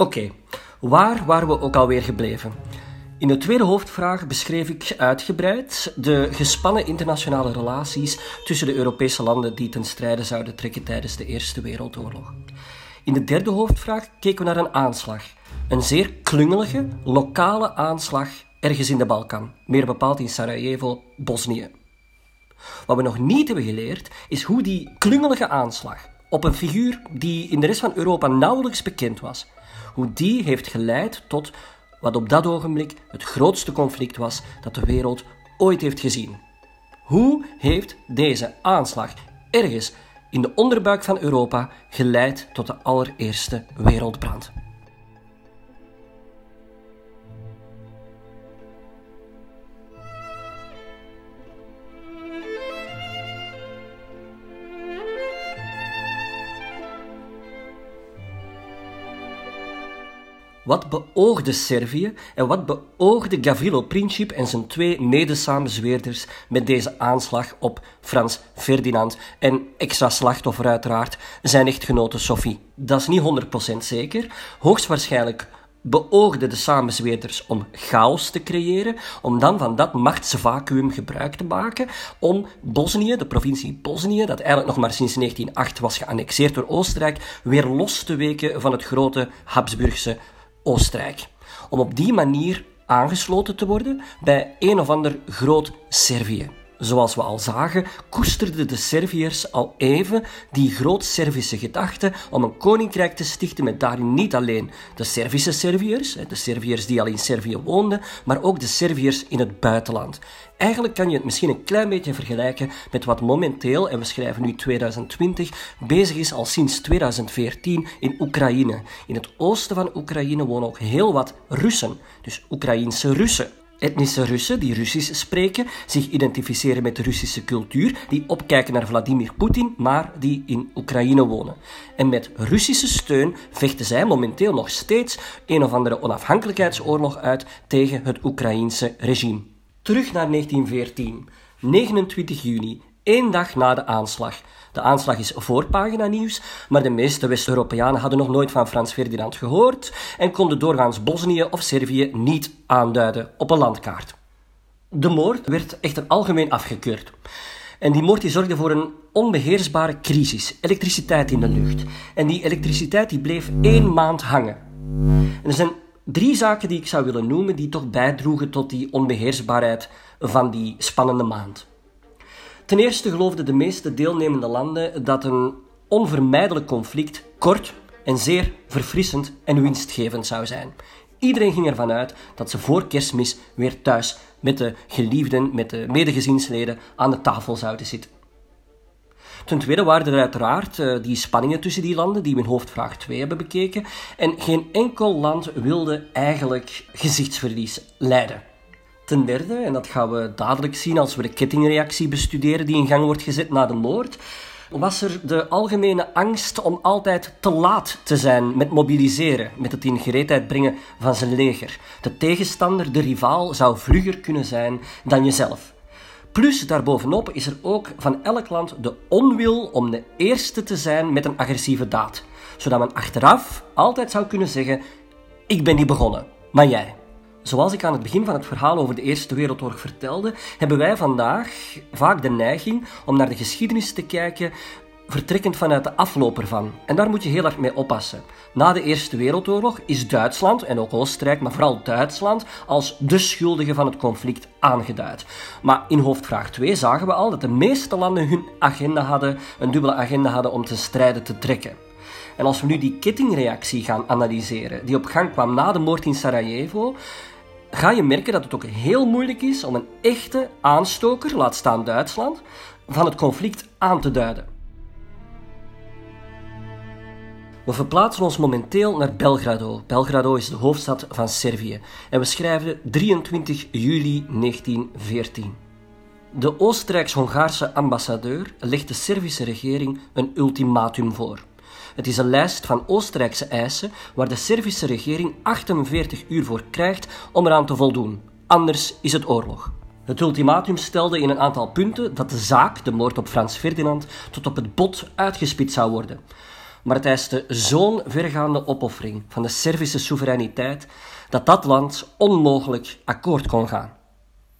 Oké, waar waren we ook alweer gebleven? In de tweede hoofdvraag beschreef ik uitgebreid de gespannen internationale relaties tussen de Europese landen die ten strijde zouden trekken tijdens de Eerste Wereldoorlog. In de derde hoofdvraag keken we naar een aanslag. Een zeer klungelige, lokale aanslag ergens in de Balkan, meer bepaald in Sarajevo, Bosnië. Wat we nog niet hebben geleerd, is hoe die klungelige aanslag op een figuur die in de rest van Europa nauwelijks bekend was, hoe die heeft geleid tot wat op dat ogenblik het grootste conflict was dat de wereld ooit heeft gezien. Hoe heeft deze aanslag ergens in de onderbuik van Europa geleid tot de allereerste wereldbrand? Wat beoogde Servië en wat beoogde Gavrilo Princip en zijn twee medesamenzweerders met deze aanslag op Frans Ferdinand en extra slachtoffer uiteraard zijn echtgenote Sophie? Dat is niet 100% zeker. Hoogstwaarschijnlijk beoogden de samenzweerders om chaos te creëren, om dan van dat machtsvacuum gebruik te maken om Bosnië, de provincie Bosnië, dat eigenlijk nog maar sinds 1908 was geannexeerd door Oostenrijk, weer los te weken van het grote Habsburgse Oostenrijk. Om op die manier aangesloten te worden bij een of ander groot Servië. Zoals we al zagen, koesterden de Serviërs al even die groot-Servische gedachte om een koninkrijk te stichten met daarin niet alleen de Servische Serviërs, de Serviërs die al in Servië woonden, maar ook de Serviërs in het buitenland. Eigenlijk kan je het misschien een klein beetje vergelijken met wat momenteel, en we schrijven nu 2020, bezig is al sinds 2014 in Oekraïne. In het oosten van Oekraïne wonen ook heel wat Russen, dus Oekraïense Russen etnische Russen die Russisch spreken, zich identificeren met de Russische cultuur, die opkijken naar Vladimir Poetin, maar die in Oekraïne wonen. En met Russische steun vechten zij momenteel nog steeds een of andere onafhankelijkheidsoorlog uit tegen het Oekraïense regime. Terug naar 1914, 29 juni, één dag na de aanslag. De aanslag is voorpagina nieuws, maar de meeste West-Europeanen hadden nog nooit van Frans Ferdinand gehoord en konden doorgaans Bosnië of Servië niet aanduiden op een landkaart. De moord werd echter algemeen afgekeurd. En die moord die zorgde voor een onbeheersbare crisis, elektriciteit in de lucht. En die elektriciteit die bleef één maand hangen. En er zijn drie zaken die ik zou willen noemen die toch bijdroegen tot die onbeheersbaarheid van die spannende maand. Ten eerste geloofden de meeste deelnemende landen dat een onvermijdelijk conflict kort en zeer verfrissend en winstgevend zou zijn. Iedereen ging ervan uit dat ze voor kerstmis weer thuis met de geliefden, met de medegezinsleden aan de tafel zouden zitten. Ten tweede waren er uiteraard uh, die spanningen tussen die landen, die we in hoofdvraag 2 hebben bekeken. En geen enkel land wilde eigenlijk gezichtsverlies lijden. Ten derde, en dat gaan we dadelijk zien als we de kettingreactie bestuderen die in gang wordt gezet na de moord, was er de algemene angst om altijd te laat te zijn met mobiliseren, met het in gereedheid brengen van zijn leger. De tegenstander, de rivaal, zou vlugger kunnen zijn dan jezelf. Plus daarbovenop is er ook van elk land de onwil om de eerste te zijn met een agressieve daad, zodat men achteraf altijd zou kunnen zeggen: Ik ben niet begonnen, maar jij. Zoals ik aan het begin van het verhaal over de Eerste Wereldoorlog vertelde, hebben wij vandaag vaak de neiging om naar de geschiedenis te kijken vertrekkend vanuit de afloop ervan. En daar moet je heel erg mee oppassen. Na de Eerste Wereldoorlog is Duitsland, en ook Oostenrijk, maar vooral Duitsland, als de schuldige van het conflict aangeduid. Maar in hoofdvraag 2 zagen we al dat de meeste landen hun agenda hadden, een dubbele agenda hadden om te strijden te trekken. En als we nu die kettingreactie gaan analyseren, die op gang kwam na de moord in Sarajevo, ga je merken dat het ook heel moeilijk is om een echte aanstoker, laat staan Duitsland, van het conflict aan te duiden. We verplaatsen ons momenteel naar Belgrado. Belgrado is de hoofdstad van Servië en we schrijven 23 juli 1914. De Oostenrijks-Hongaarse ambassadeur legt de Servische regering een ultimatum voor. Het is een lijst van Oostenrijkse eisen waar de Servische regering 48 uur voor krijgt om eraan te voldoen. Anders is het oorlog. Het ultimatum stelde in een aantal punten dat de zaak, de moord op Frans Ferdinand, tot op het bot uitgespit zou worden. maar het eiste zo'n vergaande opoffering van de Servische soevereiniteit dat dat land onmogelijk akkoord kon gaan.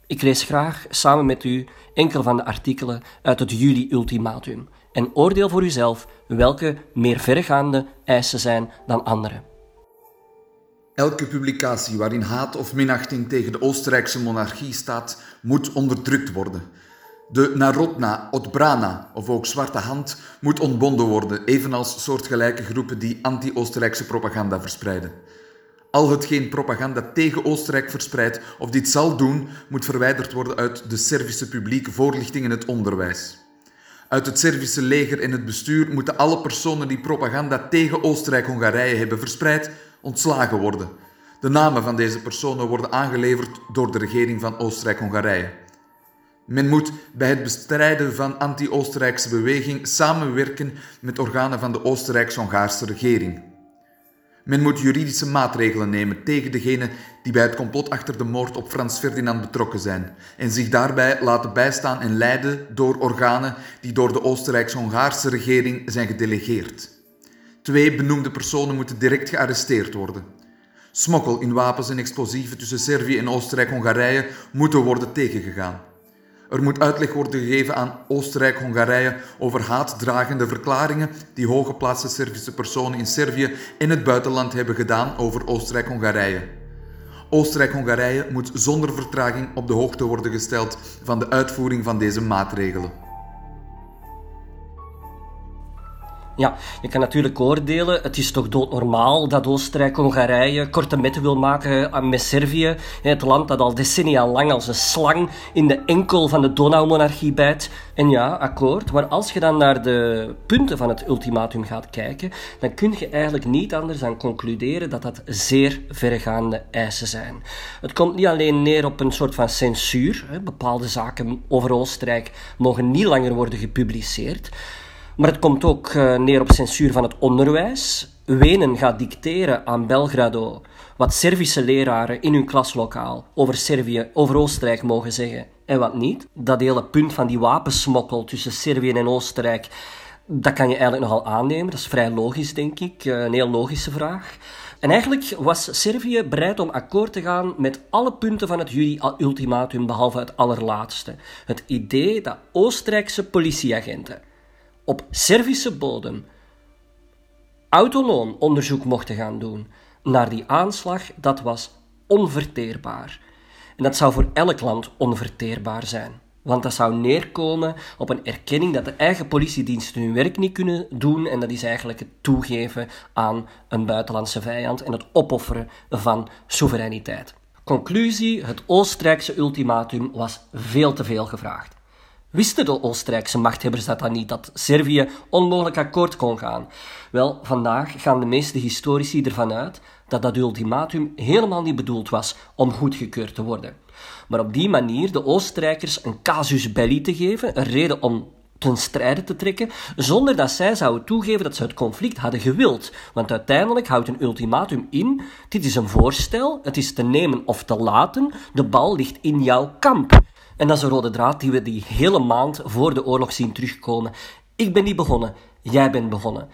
Ik lees graag samen met u enkel van de artikelen uit het juli-ultimatum en oordeel voor uzelf welke meer vergaande eisen zijn dan andere. Elke publicatie waarin haat of minachting tegen de Oostenrijkse monarchie staat, moet onderdrukt worden. De Narodna, Odbrana of ook Zwarte Hand moet ontbonden worden, evenals soortgelijke groepen die anti-Oostenrijkse propaganda verspreiden. Al hetgeen propaganda tegen Oostenrijk verspreidt of dit zal doen, moet verwijderd worden uit de Servische publieke voorlichting en het onderwijs. Uit het Servische leger en het bestuur moeten alle personen die propaganda tegen Oostenrijk-Hongarije hebben verspreid, ontslagen worden. De namen van deze personen worden aangeleverd door de regering van Oostenrijk-Hongarije. Men moet bij het bestrijden van anti-Oostenrijkse beweging samenwerken met organen van de Oostenrijks-Hongaarse regering. Men moet juridische maatregelen nemen tegen degenen die bij het complot achter de moord op Frans Ferdinand betrokken zijn en zich daarbij laten bijstaan en leiden door organen die door de Oostenrijks-Hongaarse regering zijn gedelegeerd. Twee benoemde personen moeten direct gearresteerd worden. Smokkel in wapens en explosieven tussen Servië en Oostenrijk-Hongarije moeten worden tegengegaan. Er moet uitleg worden gegeven aan Oostenrijk-Hongarije over haatdragende verklaringen die hooggeplaatste Servische personen in Servië en het buitenland hebben gedaan over Oostenrijk-Hongarije. Oostenrijk-Hongarije moet zonder vertraging op de hoogte worden gesteld van de uitvoering van deze maatregelen. Ja, je kan natuurlijk oordelen, het is toch doodnormaal dat Oostenrijk-Hongarije korte metten wil maken met Servië, het land dat al decennia lang als een slang in de enkel van de Donaumonarchie bijt. En ja, akkoord, maar als je dan naar de punten van het ultimatum gaat kijken, dan kun je eigenlijk niet anders dan concluderen dat dat zeer verregaande eisen zijn. Het komt niet alleen neer op een soort van censuur, bepaalde zaken over Oostenrijk mogen niet langer worden gepubliceerd, maar het komt ook eh, neer op censuur van het onderwijs. Wenen gaat dicteren aan Belgrado wat Servische leraren in hun klaslokaal over Servië, over Oostenrijk mogen zeggen en wat niet. Dat hele punt van die wapensmokkel tussen Servië en Oostenrijk, dat kan je eigenlijk nogal aannemen. Dat is vrij logisch, denk ik. Eh, een heel logische vraag. En eigenlijk was Servië bereid om akkoord te gaan met alle punten van het juli-ultimatum, behalve het allerlaatste. Het idee dat Oostenrijkse politieagenten op Servische bodem autonoom onderzoek mochten gaan doen naar die aanslag, dat was onverteerbaar. En dat zou voor elk land onverteerbaar zijn. Want dat zou neerkomen op een erkenning dat de eigen politiediensten hun werk niet kunnen doen. En dat is eigenlijk het toegeven aan een buitenlandse vijand en het opofferen van soevereiniteit. Conclusie: het Oostenrijkse ultimatum was veel te veel gevraagd. Wisten de Oostenrijkse machthebbers dat dan niet, dat Servië onmogelijk akkoord kon gaan? Wel, vandaag gaan de meeste historici ervan uit dat dat ultimatum helemaal niet bedoeld was om goedgekeurd te worden. Maar op die manier de Oostenrijkers een casus belli te geven, een reden om ten strijde te trekken, zonder dat zij zouden toegeven dat ze het conflict hadden gewild. Want uiteindelijk houdt een ultimatum in: dit is een voorstel, het is te nemen of te laten, de bal ligt in jouw kamp. En dat is een rode draad die we die hele maand voor de oorlog zien terugkomen. Ik ben niet begonnen, jij bent begonnen.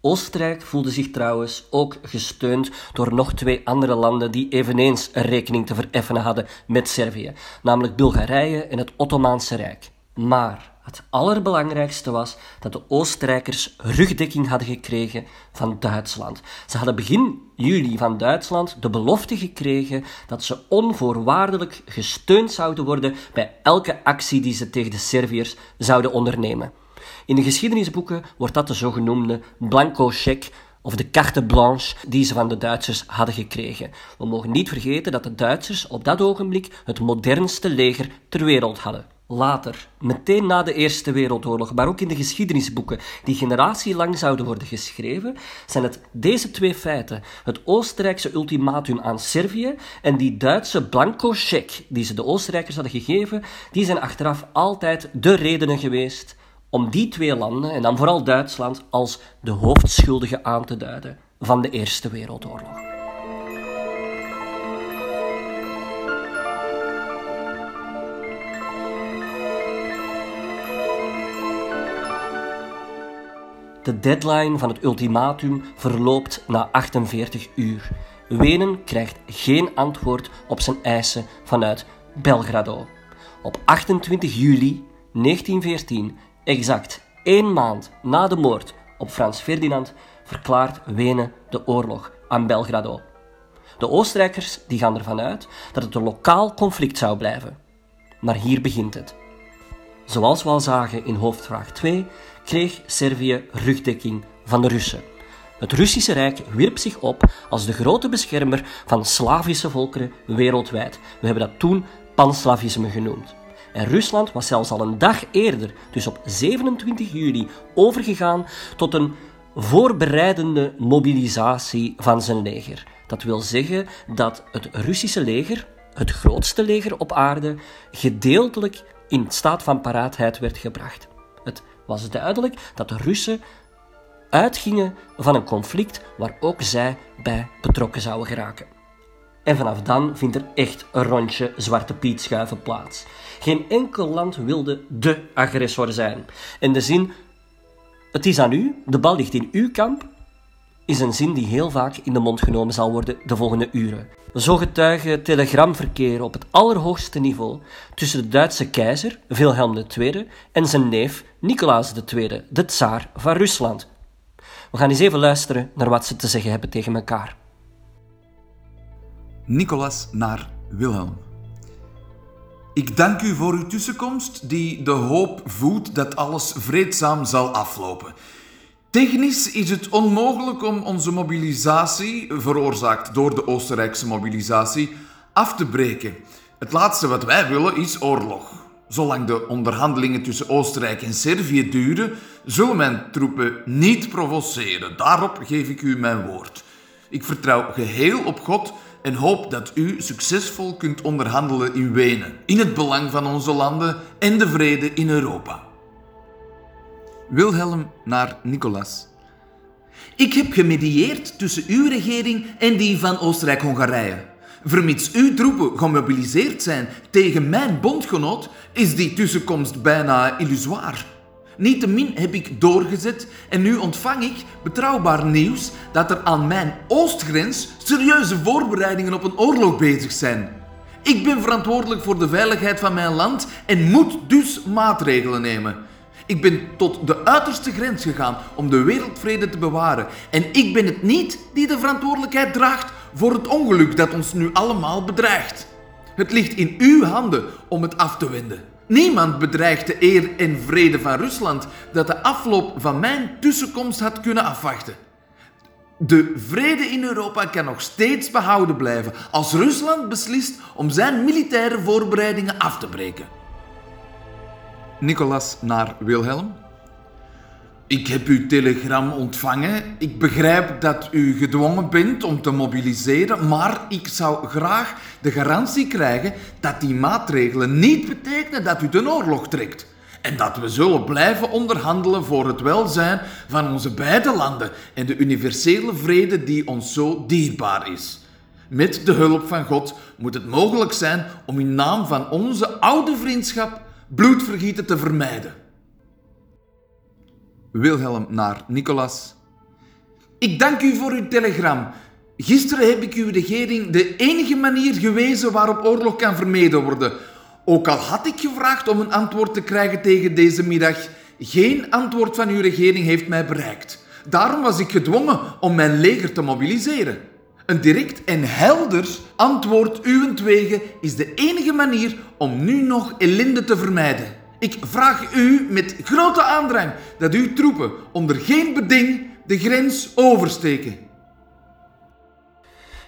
Oostenrijk voelde zich trouwens ook gesteund door nog twee andere landen die eveneens een rekening te vereffenen hadden met Servië, namelijk Bulgarije en het Ottomaanse Rijk. Maar het allerbelangrijkste was dat de Oostenrijkers rugdekking hadden gekregen van Duitsland. Ze hadden begin juli van Duitsland de belofte gekregen dat ze onvoorwaardelijk gesteund zouden worden bij elke actie die ze tegen de Serviërs zouden ondernemen. In de geschiedenisboeken wordt dat de zogenoemde blanco cheque of de carte blanche die ze van de Duitsers hadden gekregen. We mogen niet vergeten dat de Duitsers op dat ogenblik het modernste leger ter wereld hadden. Later, meteen na de Eerste Wereldoorlog, maar ook in de geschiedenisboeken die generatielang zouden worden geschreven, zijn het deze twee feiten, het Oostenrijkse ultimatum aan Servië en die Duitse blanco cheque die ze de Oostenrijkers hadden gegeven, die zijn achteraf altijd de redenen geweest om die twee landen, en dan vooral Duitsland, als de hoofdschuldigen aan te duiden van de Eerste Wereldoorlog. De deadline van het ultimatum verloopt na 48 uur. Wenen krijgt geen antwoord op zijn eisen vanuit Belgrado. Op 28 juli 1914, exact één maand na de moord op Frans Ferdinand, verklaart Wenen de oorlog aan Belgrado. De Oostenrijkers die gaan ervan uit dat het een lokaal conflict zou blijven. Maar hier begint het. Zoals we al zagen in hoofdvraag 2, kreeg Servië rugdekking van de Russen. Het Russische Rijk wierp zich op als de grote beschermer van Slavische volkeren wereldwijd. We hebben dat toen panslavisme genoemd. En Rusland was zelfs al een dag eerder, dus op 27 juli, overgegaan tot een voorbereidende mobilisatie van zijn leger. Dat wil zeggen dat het Russische leger, het grootste leger op aarde, gedeeltelijk in staat van paraatheid werd gebracht. Het was duidelijk dat de Russen uitgingen van een conflict waar ook zij bij betrokken zouden geraken. En vanaf dan vindt er echt een rondje Zwarte Piet schuiven plaats. Geen enkel land wilde de agressor zijn. En de zin, het is aan u, de bal ligt in uw kamp, is een zin die heel vaak in de mond genomen zal worden de volgende uren. Zo getuigen telegramverkeer op het allerhoogste niveau tussen de Duitse keizer Wilhelm II en zijn neef Nicolaas II, de tsaar van Rusland. We gaan eens even luisteren naar wat ze te zeggen hebben tegen elkaar. Nicolas naar Wilhelm. Ik dank u voor uw tussenkomst, die de hoop voedt dat alles vreedzaam zal aflopen. Technisch is het onmogelijk om onze mobilisatie, veroorzaakt door de Oostenrijkse mobilisatie, af te breken. Het laatste wat wij willen is oorlog. Zolang de onderhandelingen tussen Oostenrijk en Servië duren, zullen mijn troepen niet provoceren. Daarop geef ik u mijn woord. Ik vertrouw geheel op God en hoop dat u succesvol kunt onderhandelen in Wenen, in het belang van onze landen en de vrede in Europa. Wilhelm naar Nicolas. Ik heb gemedieerd tussen uw regering en die van Oostenrijk-Hongarije. Vermits uw troepen gemobiliseerd zijn tegen mijn bondgenoot, is die tussenkomst bijna illusoire. Niettemin heb ik doorgezet en nu ontvang ik betrouwbaar nieuws dat er aan mijn oostgrens serieuze voorbereidingen op een oorlog bezig zijn. Ik ben verantwoordelijk voor de veiligheid van mijn land en moet dus maatregelen nemen. Ik ben tot de uiterste grens gegaan om de wereldvrede te bewaren. En ik ben het niet die de verantwoordelijkheid draagt voor het ongeluk dat ons nu allemaal bedreigt. Het ligt in uw handen om het af te wenden. Niemand bedreigt de eer en vrede van Rusland dat de afloop van mijn tussenkomst had kunnen afwachten. De vrede in Europa kan nog steeds behouden blijven als Rusland beslist om zijn militaire voorbereidingen af te breken. Nicolas naar Wilhelm. Ik heb uw telegram ontvangen. Ik begrijp dat u gedwongen bent om te mobiliseren, maar ik zou graag de garantie krijgen dat die maatregelen niet betekenen dat u de oorlog trekt. En dat we zullen blijven onderhandelen voor het welzijn van onze beide landen en de universele vrede die ons zo dierbaar is. Met de hulp van God moet het mogelijk zijn om in naam van onze oude vriendschap bloedvergieten te vermijden. Wilhelm naar Nicolas. Ik dank u voor uw telegram. Gisteren heb ik uw regering de enige manier gewezen waarop oorlog kan vermeden worden. Ook al had ik gevraagd om een antwoord te krijgen tegen deze middag, geen antwoord van uw regering heeft mij bereikt. Daarom was ik gedwongen om mijn leger te mobiliseren. Een direct en helder antwoord uwentwege is de enige manier om nu nog ellende te vermijden. Ik vraag u met grote aandrang dat uw troepen onder geen beding de grens oversteken.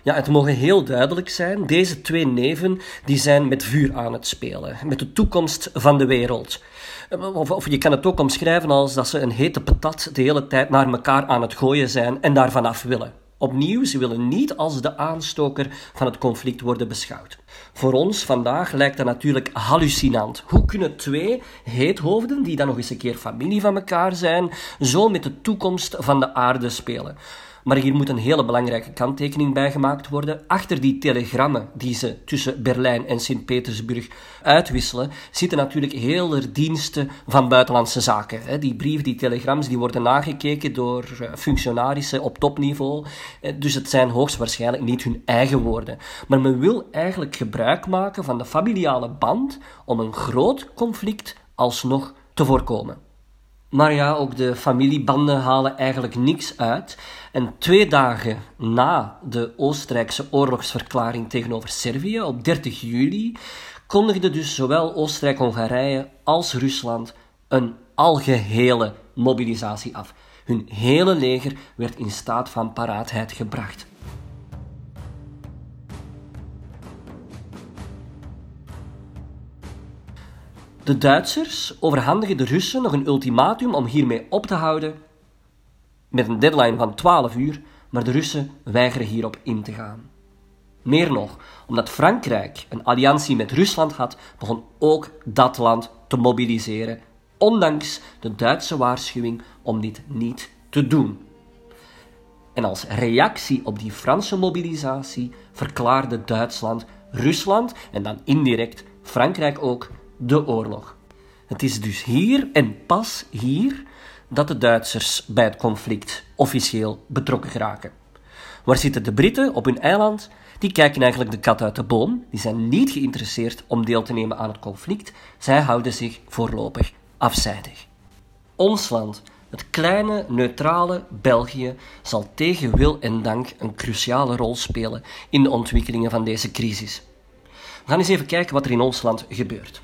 Ja, het mogen heel duidelijk zijn, deze twee neven die zijn met vuur aan het spelen, met de toekomst van de wereld. Of, of, je kan het ook omschrijven als dat ze een hete patat de hele tijd naar elkaar aan het gooien zijn en daarvan af willen. Opnieuw, ze willen niet als de aanstoker van het conflict worden beschouwd. Voor ons vandaag lijkt dat natuurlijk hallucinant. Hoe kunnen twee heethoofden, die dan nog eens een keer familie van elkaar zijn, zo met de toekomst van de aarde spelen? Maar hier moet een hele belangrijke kanttekening bij gemaakt worden. Achter die telegrammen die ze tussen Berlijn en Sint-Petersburg uitwisselen, zitten natuurlijk hele diensten van buitenlandse zaken. Die brieven, die telegrams, die worden nagekeken door eh, functionarissen op topniveau. Eh, dus het zijn hoogstwaarschijnlijk niet hun eigen woorden. Maar men wil eigenlijk gebruik maken van de familiale band om een groot conflict alsnog te voorkomen. Maar ja, ook de familiebanden halen eigenlijk niks uit. En twee dagen na de Oostenrijkse oorlogsverklaring tegenover Servië, op 30 juli, kondigde dus zowel Oostenrijk-Hongarije als Rusland een algehele mobilisatie af. Hun hele leger werd in staat van paraatheid gebracht. De Duitsers overhandigen de Russen nog een ultimatum om hiermee op te houden, met een deadline van 12 uur, maar de Russen weigeren hierop in te gaan. Meer nog, omdat Frankrijk een alliantie met Rusland had, begon ook dat land te mobiliseren, ondanks de Duitse waarschuwing om dit niet te doen. En als reactie op die Franse mobilisatie verklaarde Duitsland Rusland en dan indirect Frankrijk ook de oorlog. Het is dus hier en pas hier dat de Duitsers bij het conflict officieel betrokken geraken. Waar zitten de Britten op hun eiland? Die kijken eigenlijk de kat uit de boom. Die zijn niet geïnteresseerd om deel te nemen aan het conflict. Zij houden zich voorlopig afzijdig. Ons land, het kleine, neutrale België, zal tegen wil en dank een cruciale rol spelen in de ontwikkelingen van deze crisis. We gaan eens even kijken wat er in ons land gebeurt.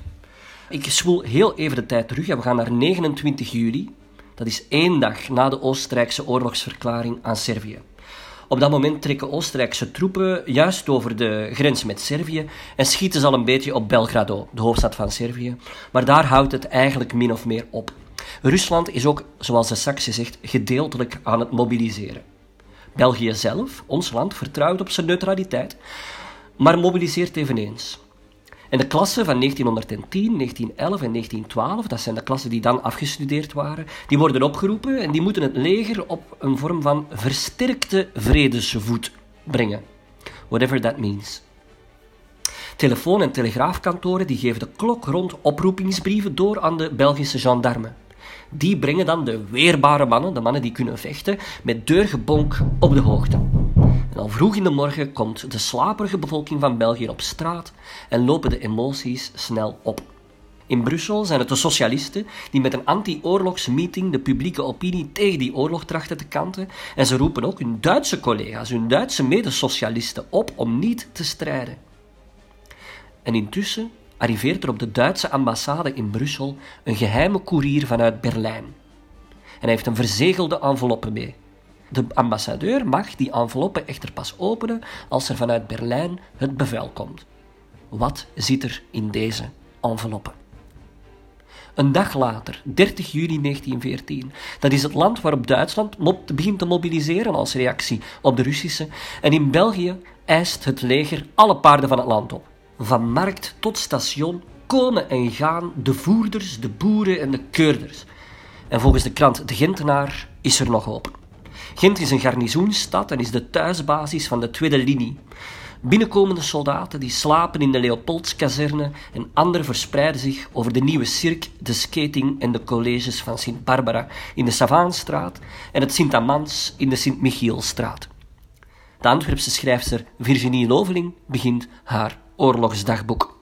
Ik spoel heel even de tijd terug en we gaan naar 29 juli. Dat is één dag na de Oostenrijkse oorlogsverklaring aan Servië. Op dat moment trekken Oostenrijkse troepen juist over de grens met Servië en schieten ze al een beetje op Belgrado, de hoofdstad van Servië. Maar daar houdt het eigenlijk min of meer op. Rusland is ook, zoals de straks zegt, gedeeltelijk aan het mobiliseren. België zelf, ons land, vertrouwt op zijn neutraliteit, maar mobiliseert eveneens. En de klassen van 1910, 1911 en 1912, dat zijn de klassen die dan afgestudeerd waren, die worden opgeroepen en die moeten het leger op een vorm van versterkte vredesvoet brengen. Whatever that means. Telefoon- en telegraafkantoren die geven de klok rond oproepingsbrieven door aan de Belgische gendarmen. Die brengen dan de weerbare mannen, de mannen die kunnen vechten, met deurgebonk op de hoogte. Al vroeg in de morgen komt de slaperige bevolking van België op straat en lopen de emoties snel op. In Brussel zijn het de socialisten die met een anti-oorlogsmeeting de publieke opinie tegen die oorlog trachten te kanten. En ze roepen ook hun Duitse collega's, hun Duitse medesocialisten op om niet te strijden. En intussen arriveert er op de Duitse ambassade in Brussel een geheime koerier vanuit Berlijn. En hij heeft een verzegelde enveloppe mee. De ambassadeur mag die enveloppe echter pas openen als er vanuit Berlijn het bevel komt. Wat zit er in deze enveloppe? Een dag later, 30 juli 1914, dat is het land waarop Duitsland begint te mobiliseren als reactie op de Russische. En in België eist het leger alle paarden van het land op. Van markt tot station komen en gaan de voerders, de boeren en de keurders. En volgens de krant De Gentenaar is er nog hoop. Gent is een garnizoenstad en is de thuisbasis van de tweede linie. Binnenkomende soldaten die slapen in de Leopoldskazerne en anderen verspreiden zich over de nieuwe Cirque, de skating en de colleges van Sint-Barbara in de Savaanstraat en het Sint-Amans in de Sint-Michielstraat. De Antwerpse schrijfster Virginie Loveling begint haar oorlogsdagboek.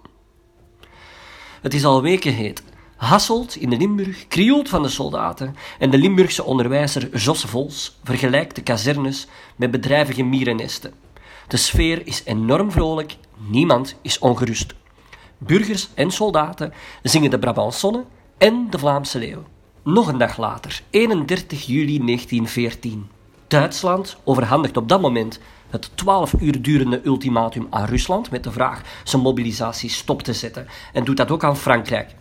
Het is al weken heet Hasselt in de Limburg krioelt van de soldaten en de Limburgse onderwijzer Jos Vols vergelijkt de kazernes met bedrijvige mierennesten. De sfeer is enorm vrolijk, niemand is ongerust. Burgers en soldaten zingen de Brabantsonne en de Vlaamse leeuw. Nog een dag later, 31 juli 1914. Duitsland overhandigt op dat moment het 12 uur durende ultimatum aan Rusland met de vraag zijn mobilisatie stop te zetten en doet dat ook aan Frankrijk.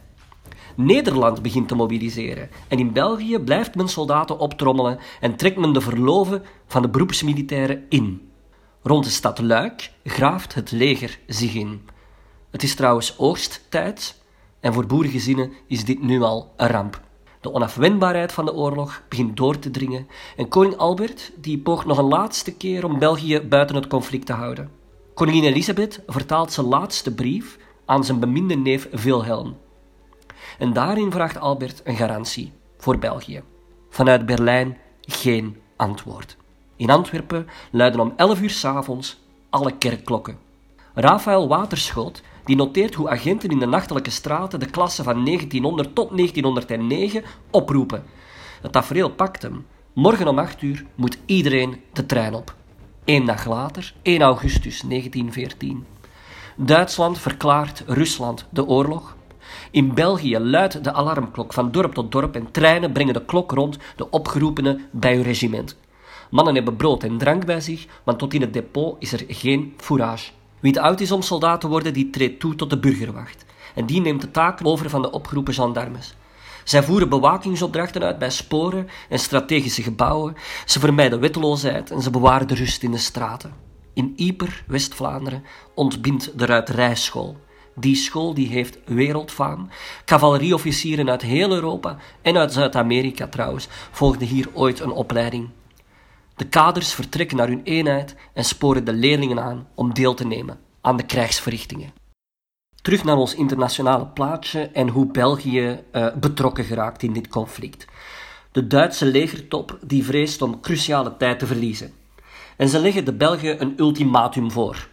Nederland begint te mobiliseren en in België blijft men soldaten optrommelen en trekt men de verloven van de beroepsmilitairen in. Rond de stad Luik graaft het leger zich in. Het is trouwens oogsttijd en voor boerengezinnen is dit nu al een ramp. De onafwendbaarheid van de oorlog begint door te dringen en koning Albert die poogt nog een laatste keer om België buiten het conflict te houden. Koningin Elisabeth vertaalt zijn laatste brief aan zijn beminde neef Wilhelm. En daarin vraagt Albert een garantie voor België. Vanuit Berlijn geen antwoord. In Antwerpen luiden om 11 uur s'avonds alle kerkklokken. Rafael Waterschoot die noteert hoe agenten in de nachtelijke straten de klasse van 1900 tot 1909 oproepen. Het tafereel pakt hem. Morgen om 8 uur moet iedereen de trein op. Eén dag later, 1 augustus 1914. Duitsland verklaart Rusland de oorlog. In België luidt de alarmklok van dorp tot dorp en treinen brengen de klok rond de opgeroepenen bij uw regiment. Mannen hebben brood en drank bij zich, want tot in het depot is er geen fourage. Wie te oud is om soldaat te worden, die treedt toe tot de burgerwacht. En die neemt de taken over van de opgeroepen gendarmes. Zij voeren bewakingsopdrachten uit bij sporen en strategische gebouwen. Ze vermijden wetteloosheid en ze bewaren de rust in de straten. In Yper, West-Vlaanderen, ontbindt de ruiterijschool. Die school die heeft wereldfaam. Cavalerieofficieren uit heel Europa en uit Zuid-Amerika trouwens volgden hier ooit een opleiding. De kaders vertrekken naar hun eenheid en sporen de leerlingen aan om deel te nemen aan de krijgsverrichtingen. Terug naar ons internationale plaatje en hoe België uh, betrokken geraakt in dit conflict. De Duitse legertop die vreest om cruciale tijd te verliezen. En ze leggen de Belgen een ultimatum voor.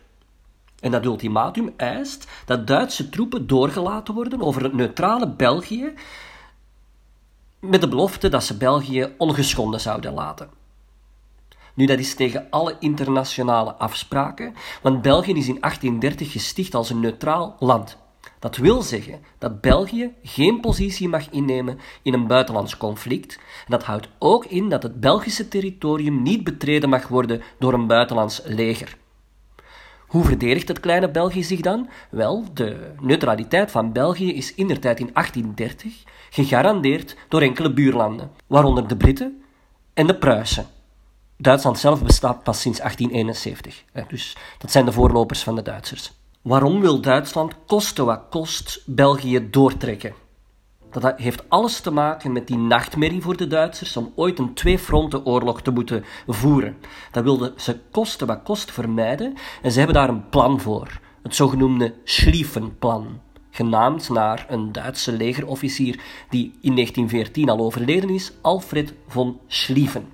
En dat ultimatum eist dat Duitse troepen doorgelaten worden over het neutrale België, met de belofte dat ze België ongeschonden zouden laten. Nu, dat is tegen alle internationale afspraken, want België is in 1830 gesticht als een neutraal land. Dat wil zeggen dat België geen positie mag innemen in een buitenlands conflict. Dat houdt ook in dat het Belgische territorium niet betreden mag worden door een buitenlands leger. Hoe verdedigt het kleine België zich dan? Wel, de neutraliteit van België is indertijd in 1830 gegarandeerd door enkele buurlanden, waaronder de Britten en de Pruisen. Duitsland zelf bestaat pas sinds 1871, dus dat zijn de voorlopers van de Duitsers. Waarom wil Duitsland koste wat kost België doortrekken? Dat heeft alles te maken met die nachtmerrie voor de Duitsers om ooit een twee-fronten-oorlog te moeten voeren. Dat wilden ze koste wat kost vermijden en ze hebben daar een plan voor. Het zogenoemde Schlieffenplan, genaamd naar een Duitse legerofficier die in 1914 al overleden is, Alfred von Schlieffen.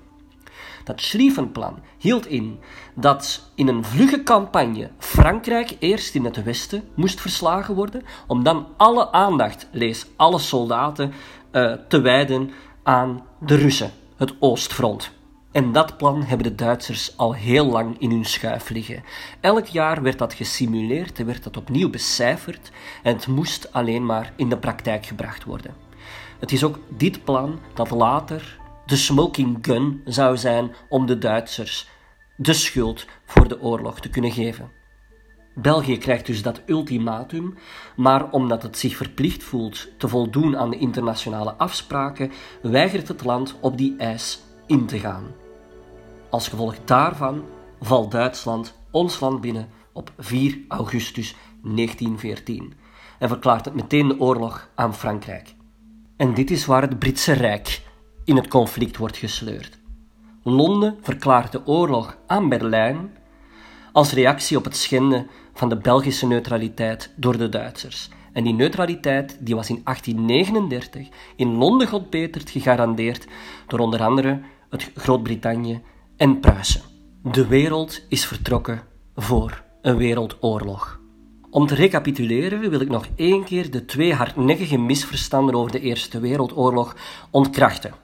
Dat Schlieffenplan hield in dat in een vlugge campagne Frankrijk eerst in het westen moest verslagen worden, om dan alle aandacht, lees alle soldaten, uh, te wijden aan de Russen, het Oostfront. En dat plan hebben de Duitsers al heel lang in hun schuif liggen. Elk jaar werd dat gesimuleerd en werd dat opnieuw becijferd en het moest alleen maar in de praktijk gebracht worden. Het is ook dit plan dat later de smoking gun zou zijn om de Duitsers de schuld voor de oorlog te kunnen geven. België krijgt dus dat ultimatum, maar omdat het zich verplicht voelt te voldoen aan de internationale afspraken, weigert het land op die eis in te gaan. Als gevolg daarvan valt Duitsland ons land binnen op 4 augustus 1914 en verklaart het meteen de oorlog aan Frankrijk. En dit is waar het Britse Rijk in het conflict wordt gesleurd. Londen verklaart de oorlog aan Berlijn als reactie op het schenden van de Belgische neutraliteit door de Duitsers. En die neutraliteit die was in 1839 in Londen godbeterd gegarandeerd door onder andere het Groot-Brittannië en Pruisen. De wereld is vertrokken voor een wereldoorlog. Om te recapituleren wil ik nog één keer de twee hardnekkige misverstanden over de Eerste Wereldoorlog ontkrachten.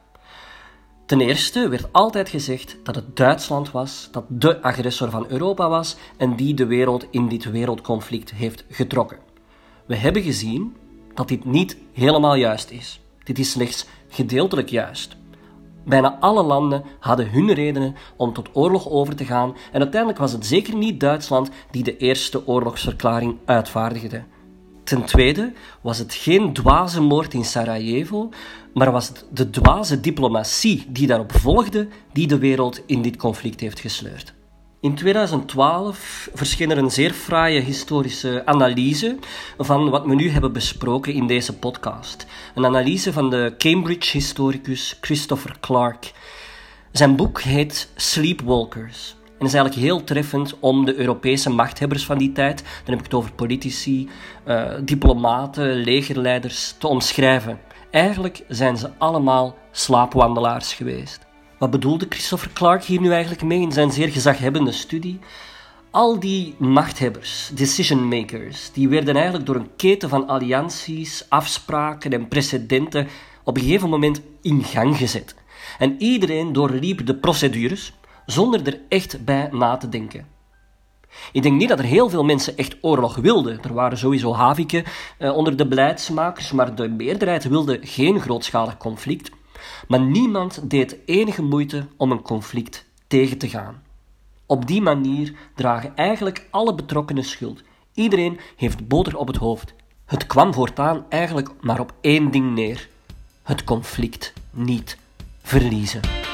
Ten eerste werd altijd gezegd dat het Duitsland was, dat de agressor van Europa was en die de wereld in dit wereldconflict heeft getrokken. We hebben gezien dat dit niet helemaal juist is. Dit is slechts gedeeltelijk juist. Bijna alle landen hadden hun redenen om tot oorlog over te gaan en uiteindelijk was het zeker niet Duitsland die de eerste oorlogsverklaring uitvaardigde. Ten tweede was het geen dwaze moord in Sarajevo, maar was het de dwaze diplomatie die daarop volgde, die de wereld in dit conflict heeft gesleurd. In 2012 verscheen er een zeer fraaie historische analyse van wat we nu hebben besproken in deze podcast. Een analyse van de Cambridge-historicus Christopher Clark. Zijn boek heet Sleepwalkers. En is eigenlijk heel treffend om de Europese machthebbers van die tijd, dan heb ik het over politici, uh, diplomaten, legerleiders, te omschrijven. Eigenlijk zijn ze allemaal slaapwandelaars geweest. Wat bedoelde Christopher Clark hier nu eigenlijk mee in zijn zeer gezaghebbende studie? Al die machthebbers, decision makers, die werden eigenlijk door een keten van allianties, afspraken en precedenten op een gegeven moment in gang gezet. En iedereen doorliep de procedures zonder er echt bij na te denken. Ik denk niet dat er heel veel mensen echt oorlog wilden. Er waren sowieso haviken eh, onder de beleidsmakers, maar de meerderheid wilde geen grootschalig conflict. Maar niemand deed enige moeite om een conflict tegen te gaan. Op die manier dragen eigenlijk alle betrokkenen schuld. Iedereen heeft boter op het hoofd. Het kwam voortaan eigenlijk maar op één ding neer: het conflict niet verliezen.